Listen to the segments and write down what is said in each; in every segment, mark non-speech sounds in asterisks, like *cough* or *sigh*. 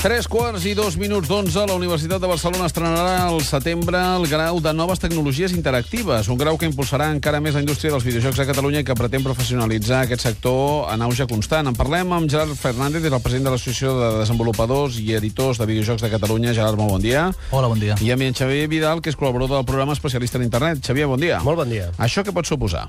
Tres quarts i dos minuts d'onze, la Universitat de Barcelona estrenarà al setembre el grau de Noves Tecnologies Interactives, un grau que impulsarà encara més la indústria dels videojocs a Catalunya i que pretén professionalitzar aquest sector en auge constant. En parlem amb Gerard Fernández, és el president de l'Associació de Desenvolupadors i Editors de Videojocs de Catalunya. Gerard, molt bon dia. Hola, bon dia. I amb en Xavier Vidal, que és col·laborador del programa especialista en internet. Xavier, bon dia. Molt bon dia. Això què pot suposar?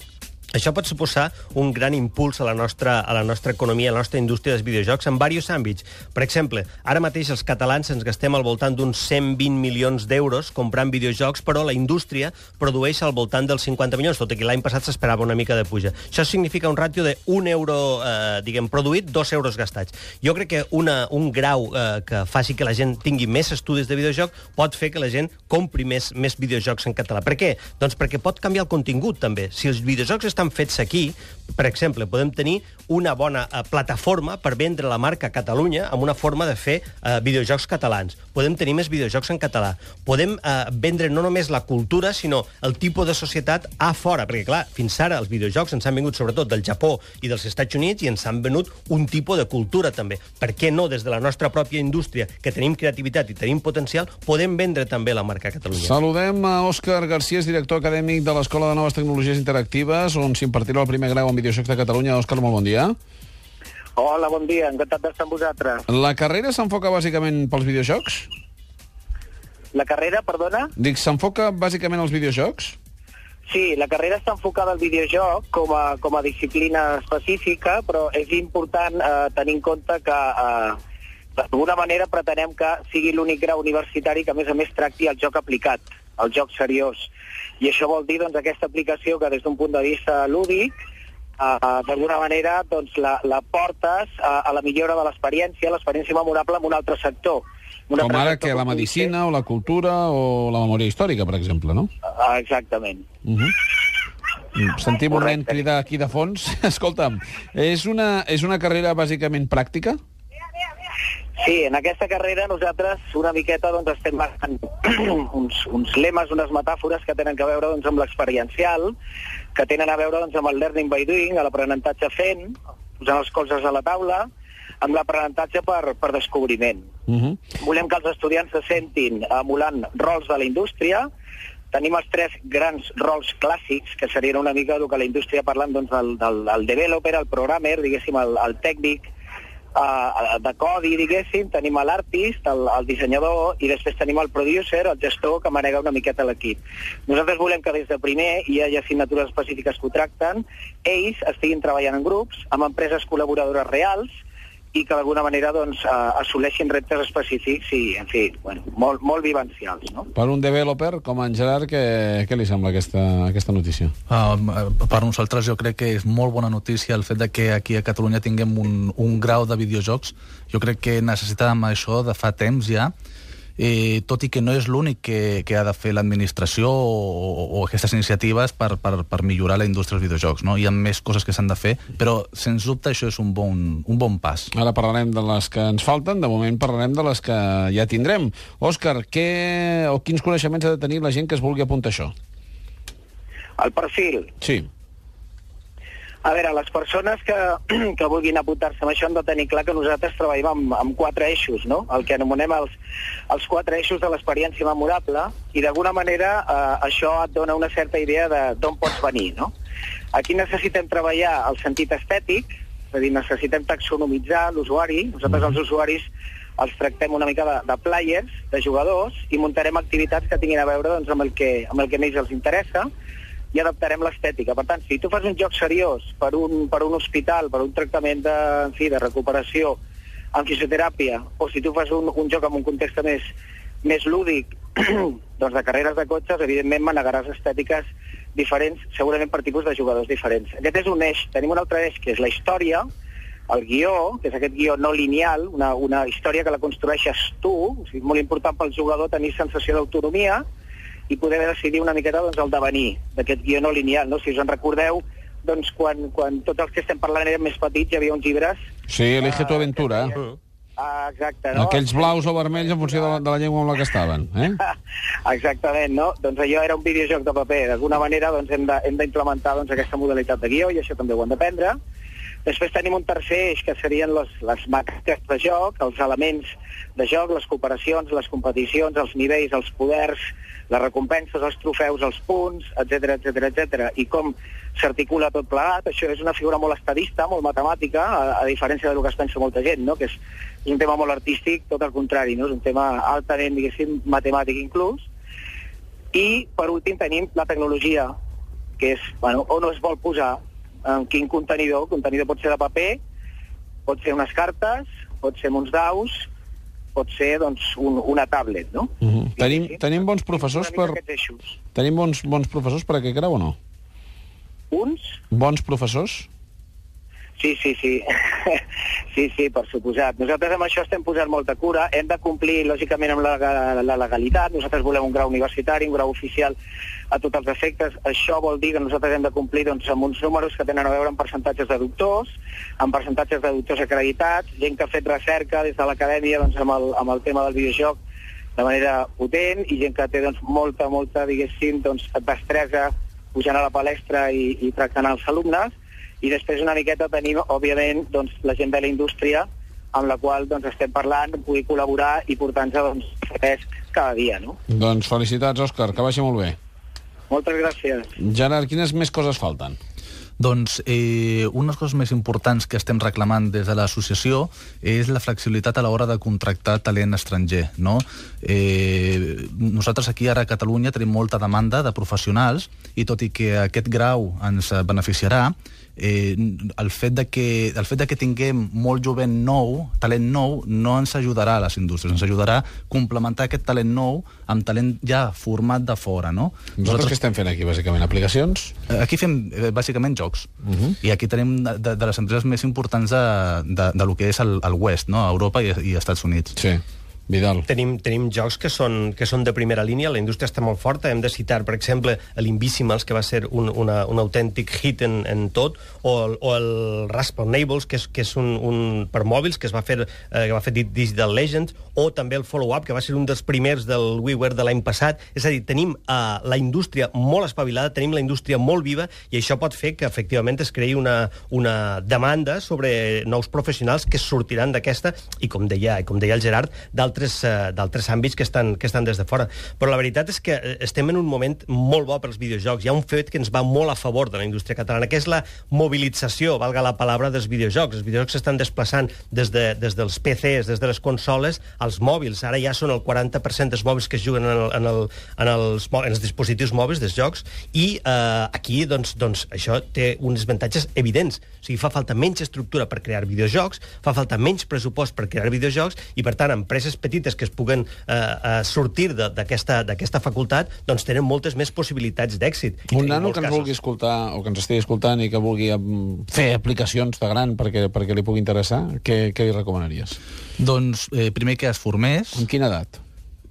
Això pot suposar un gran impuls a la nostra, a la nostra economia, a la nostra indústria dels videojocs en diversos àmbits. Per exemple, ara mateix els catalans ens gastem al voltant d'uns 120 milions d'euros comprant videojocs, però la indústria produeix al voltant dels 50 milions, tot i que l'any passat s'esperava una mica de puja. Això significa un ràtio de un euro, eh, diguem, produït, dos euros gastats. Jo crec que una, un grau eh, que faci que la gent tingui més estudis de videojoc pot fer que la gent compri més, més videojocs en català. Per què? Doncs perquè pot canviar el contingut, també. Si els videojocs estan fets aquí, per exemple, podem tenir una bona eh, plataforma per vendre la marca Catalunya amb una forma de fer eh, videojocs catalans. Podem tenir més videojocs en català. Podem eh, vendre no només la cultura, sinó el tipus de societat a fora, perquè, clar, fins ara els videojocs ens han vingut sobretot del Japó i dels Estats Units i ens han venut un tipus de cultura, també. Per què no, des de la nostra pròpia indústria, que tenim creativitat i tenim potencial, podem vendre també la marca Catalunya? Saludem a Òscar García, director acadèmic de l'Escola de Noves Tecnologies Interactives, on s'impartirà el primer grau en videojocs de Catalunya. Òscar, molt bon dia. Hola, bon dia, encantat d'estar amb vosaltres. La carrera s'enfoca bàsicament pels videojocs? La carrera, perdona? Dic, s'enfoca bàsicament als videojocs? Sí, la carrera està enfocada al videojoc com a, com a disciplina específica, però és important eh, tenir en compte que eh, d'alguna manera pretenem que sigui l'únic grau universitari que, a més a més, tracti el joc aplicat, el joc seriós. I això vol dir doncs, aquesta aplicació que des d'un punt de vista lúdic uh, d'alguna manera doncs, la, la portes a, a la millora de l'experiència, l'experiència memorable en un altre sector. Un Com altre ara sector que la medicina o la cultura o la memòria històrica, per exemple, no? Ah, exactament. Uh -huh. Sentim un nen Correcte. cridar aquí de fons. *laughs* Escolta'm, és una, és una carrera bàsicament pràctica? Sí, en aquesta carrera nosaltres una miqueta doncs, estem marcant *clears throat* uns, uns lemes, unes metàfores que tenen a veure doncs, amb l'experiencial, que tenen a veure doncs, amb el learning by doing, l'aprenentatge fent, posant les coses a la taula, amb l'aprenentatge per, per descobriment. Uh -huh. Volem que els estudiants se sentin emulant rols de la indústria. Tenim els tres grans rols clàssics, que serien una mica del que la indústria parlant doncs, del, del, del developer, el programmer, diguéssim, el, el tècnic, uh, de codi, diguéssim, tenim l'artist, el, el dissenyador, i després tenim el producer, el gestor, que manega una miqueta l'equip. Nosaltres volem que des de primer hi hagi assignatures específiques que ho tracten, ells estiguin treballant en grups, amb empreses col·laboradores reals, i que d'alguna manera doncs, assoleixin reptes específics i, en fi, bueno, molt, molt vivencials. No? Per un developer com en Gerard, què, què li sembla aquesta, aquesta notícia? Uh, per nosaltres jo crec que és molt bona notícia el fet de que aquí a Catalunya tinguem un, un grau de videojocs. Jo crec que necessitàvem això de fa temps ja, eh, tot i que no és l'únic que, que ha de fer l'administració o, o aquestes iniciatives per, per, per millorar la indústria dels videojocs. No? Hi ha més coses que s'han de fer, però sens dubte això és un bon, un bon pas. Ara parlarem de les que ens falten, de moment parlarem de les que ja tindrem. Òscar, què, o quins coneixements ha de tenir la gent que es vulgui apuntar a això? El perfil. Sí. A veure, les persones que, *clears throat* que vulguin apuntar-se amb això han de tenir clar que nosaltres treballem amb, amb quatre eixos, no? el que anomenem els, els quatre eixos de l'experiència memorable, i d'alguna manera eh, això et dona una certa idea de d'on pots venir. No? Aquí necessitem treballar el sentit estètic, és a dir, necessitem taxonomitzar l'usuari. Nosaltres els usuaris els tractem una mica de, de players, de jugadors, i muntarem activitats que tinguin a veure doncs, amb, el que, amb el que més els interessa, i adaptarem l'estètica. Per tant, si tu fas un joc seriós per un, per un hospital, per un tractament de, en fi, de recuperació en fisioteràpia, o si tu fas un, un joc amb un context més, més lúdic, *clears throat* doncs de carreres de cotxes, evidentment manegaràs estètiques diferents, segurament per tipus de jugadors diferents. Aquest és un eix. Tenim un altre eix, que és la història, el guió, que és aquest guió no lineal, una, una història que la construeixes tu, o sigui, molt important pel jugador tenir sensació d'autonomia, i poder decidir una miqueta doncs, el devenir d'aquest guió no lineal. No? Si us en recordeu, doncs, quan, quan tots els que estem parlant érem més petits, hi havia uns llibres... Sí, elige tu aventura. Ah, exacte, no? Aquells blaus o vermells en funció de la, de la llengua amb la que estaven. Eh? *laughs* Exactament, no? Doncs allò era un videojoc de paper. D'alguna manera doncs, hem d'implementar doncs, aquesta modalitat de guió i això també ho hem d'aprendre. Després tenim un tercer eix, que serien les, les màquines de joc, els elements de joc, les cooperacions, les competicions, els nivells, els poders, les recompenses, els trofeus, els punts, etc etc etc. I com s'articula tot plegat, això és una figura molt estadista, molt matemàtica, a, a diferència del que es pensa molta gent, no? que és, és un tema molt artístic, tot el contrari, no? és un tema altament, diguéssim, matemàtic inclús. I, per últim, tenim la tecnologia, que és, bueno, on es vol posar, en quin contenidor. El contenidor pot ser de paper, pot ser unes cartes, pot ser uns daus, pot ser doncs, un, una tablet, no? Uh -huh. tenim, tenim bons professors per... Tenim bons, bons professors per aquest grau o no? Uns? Bons professors? Sí, sí, sí. *laughs* sí, sí, per suposat. Nosaltres amb això estem posant molta cura. Hem de complir, lògicament, amb la, la legalitat. Nosaltres volem un grau universitari, un grau oficial a tots els efectes. Això vol dir que nosaltres hem de complir doncs, amb uns números que tenen a veure amb percentatges de doctors, amb percentatges de doctors acreditats, gent que ha fet recerca des de l'acadèmia doncs, amb, el, amb el tema del videojoc de manera potent i gent que té doncs, molta, molta, diguéssim, doncs, destresa pujant a la palestra i, i tractant els alumnes, i després una miqueta tenim, òbviament, doncs, la gent de la indústria amb la qual doncs, estem parlant, pugui col·laborar i portar-nos doncs, fresc cada dia. No? Doncs felicitats, Òscar, que vagi molt bé. Moltes gràcies. Gerard, quines més coses falten? Doncs eh, unes coses més importants que estem reclamant des de l'associació és la flexibilitat a l'hora de contractar talent estranger. No? Eh, nosaltres aquí ara a Catalunya tenim molta demanda de professionals i tot i que aquest grau ens beneficiarà, eh, el, fet de que, el fet de que tinguem molt jovent nou, talent nou, no ens ajudarà a les indústries, ens ajudarà a complementar aquest talent nou amb talent ja format de fora, no? Nosaltres, Nosaltres què estem fent aquí, bàsicament? Aplicacions? Aquí fem, eh, bàsicament, jocs. Uh -huh. I aquí tenim de, de les empreses més importants de, de, de lo que és el, el West, no? Europa i, i Estats Units. Sí. Vidal. Tenim, tenim jocs que són, que són de primera línia, la indústria està molt forta, hem de citar, per exemple, l'Invisimals, que va ser un, una, un autèntic hit en, en tot, o el, o el Rascal Nables, que és, que és un, un per mòbils, que es va fer, eh, que va fer Digital Legends, o també el Follow-up, que va ser un dels primers del WiiWare de l'any passat. És a dir, tenim eh, la indústria molt espavilada, tenim la indústria molt viva, i això pot fer que, efectivament, es creï una, una demanda sobre nous professionals que sortiran d'aquesta, i com deia, com deia el Gerard, d'altres uh, àmbits que estan, que estan des de fora. Però la veritat és que eh, estem en un moment molt bo pels videojocs. Hi ha un fet que ens va molt a favor de la indústria catalana, que és la mobilització, valga la paraula, dels videojocs. Els videojocs s'estan desplaçant des, de, des dels PCs, des de les consoles, als mòbils. Ara ja són el 40% dels mòbils que es juguen en, el, en, el, en, els, en els dispositius mòbils dels jocs, i eh, aquí doncs, doncs, això té uns avantatges evidents. O sigui, fa falta menys estructura per crear videojocs, fa falta menys pressupost per crear videojocs, i per tant, empreses petites que es puguen eh, eh, sortir d'aquesta facultat doncs tenen moltes més possibilitats d'èxit. Un nano que ens casos. vulgui escoltar o que ens estigui escoltant i que vulgui fer aplicacions de gran perquè, perquè li pugui interessar, què, què li recomanaries? Doncs eh, primer que es formés... Amb quina edat?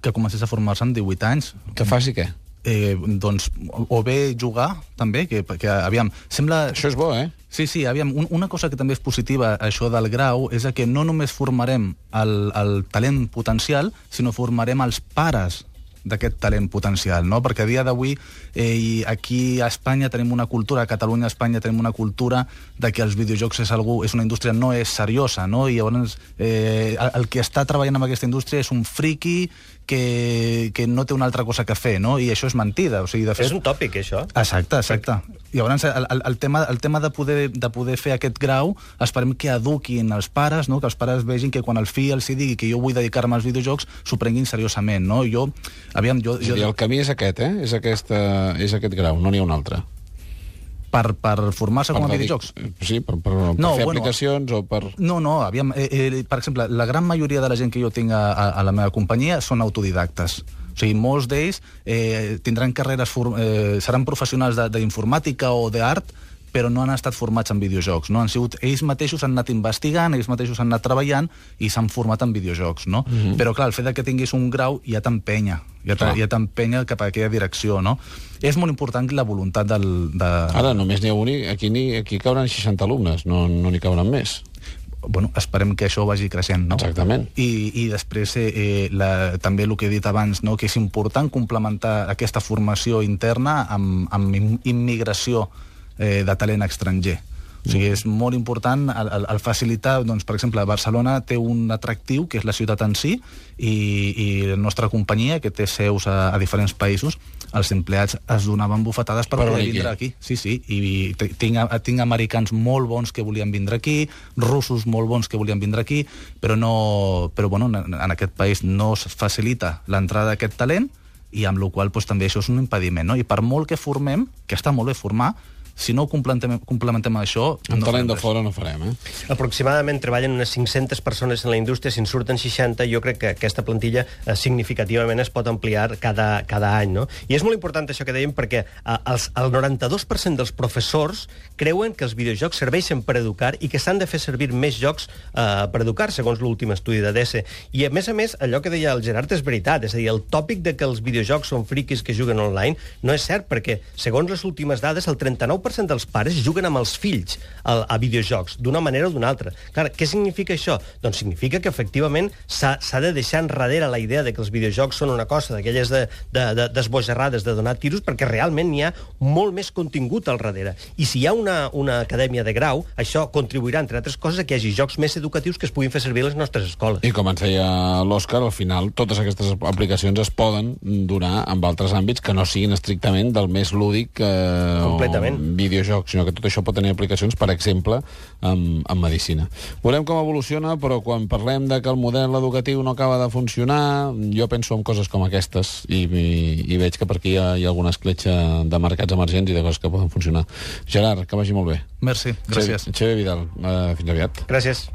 Que comencés a formar-se amb 18 anys. Que faci què? eh, doncs, o bé jugar, també, que, que aviam, sembla... Això és bo, eh? Sí, sí, aviam, un, una cosa que també és positiva, això del grau, és que no només formarem el, el talent potencial, sinó formarem els pares d'aquest talent potencial, no? Perquè a dia d'avui eh, aquí a Espanya tenim una cultura, a Catalunya, a Espanya tenim una cultura de que els videojocs és, algú, és una indústria no és seriosa, no? I llavors eh, el, el que està treballant amb aquesta indústria és un friki que, que no té una altra cosa que fer, no? I això és mentida. O sigui, de fet... És un tòpic, això. Exacte, exacte. I llavors el, el, el, tema, el tema de poder, de poder fer aquest grau, esperem que eduquin els pares, no? que els pares vegin que quan el fill els digui que jo vull dedicar-me als videojocs, s'ho prenguin seriosament. No? Jo, aviam, jo, jo... I el camí és aquest, eh? És, aquesta, és aquest grau, no n'hi ha un altre per, per formar-se com a videojocs? Sí, per, per, per no, fer bueno, aplicacions o per... No, no, aviam, eh, eh, per exemple, la gran majoria de la gent que jo tinc a, a la meva companyia són autodidactes. O sigui, molts d'ells eh, tindran carreres, eh, seran professionals d'informàtica o d'art, però no han estat formats en videojocs, no? Han sigut, ells mateixos han anat investigant, ells mateixos han anat treballant i s'han format en videojocs, no? Mm -hmm. Però, clar, el fet que tinguis un grau ja t'empenya, ja t'empenya cap a aquella direcció, no? És molt important la voluntat del... De... Ara, només n'hi ha un, aquí, ni, aquí cauran 60 alumnes, no n'hi no cauran més bueno, esperem que això vagi creixent, no? Exactament. I, i després eh, eh, la, també el que he dit abans, no? que és important complementar aquesta formació interna amb, amb immigració eh, de talent estranger. O sigui, és molt important el, el, el facilitar, doncs, per exemple, Barcelona té un atractiu, que és la ciutat en si, i, i la nostra companyia, que té seus a, a diferents països, els empleats es donaven bufetades per, Per poder vindre aquí. Sí, sí, i tinc, tinc americans molt bons que volien vindre aquí, russos molt bons que volien vindre aquí, però, no, però bueno, en, en aquest país no es facilita l'entrada d'aquest talent i amb la qual doncs, també això és un impediment. No? I per molt que formem, que està molt bé formar, si no ho complementem, complementem amb això... Amb no talent de fora no farem, eh? Aproximadament treballen unes 500 persones en la indústria, si en surten 60, jo crec que aquesta plantilla eh, significativament es pot ampliar cada, cada any. No? I és molt important això que dèiem perquè eh, els, el 92% dels professors creuen que els videojocs serveixen per educar i que s'han de fer servir més jocs eh, per educar, segons l'últim estudi de DESE. I, a més a més, allò que deia el Gerard és veritat, és a dir, el tòpic de que els videojocs són friquis que juguen online no és cert, perquè, segons les últimes dades, el 39% dels pares juguen amb els fills a, a videojocs, d'una manera o d'una altra. Clar, què significa això? Doncs significa que, efectivament, s'ha de deixar enrere la idea de que els videojocs són una cosa d'aquelles de, de, de, desbojarrades de donar tiros, perquè realment n'hi ha molt més contingut al darrere. I si hi ha una, una acadèmia de grau, això contribuirà, entre altres coses, a que hi hagi jocs més educatius que es puguin fer servir a les nostres escoles. I com ens deia l'Òscar, al final totes aquestes aplicacions es poden donar amb altres àmbits que no siguin estrictament del més lúdic eh, Completament. o videojoc, sinó que tot això pot tenir aplicacions, per exemple, en, en medicina. Veurem com evoluciona, però quan parlem de que el model educatiu no acaba de funcionar, jo penso en coses com aquestes i, i, i veig que per aquí hi ha, hi ha alguna escletxa de mercats emergents i de coses que poden funcionar. Gerard, que vagi molt bé. Merci, gràcies. Xavier Vidal, eh, fins aviat. Gràcies.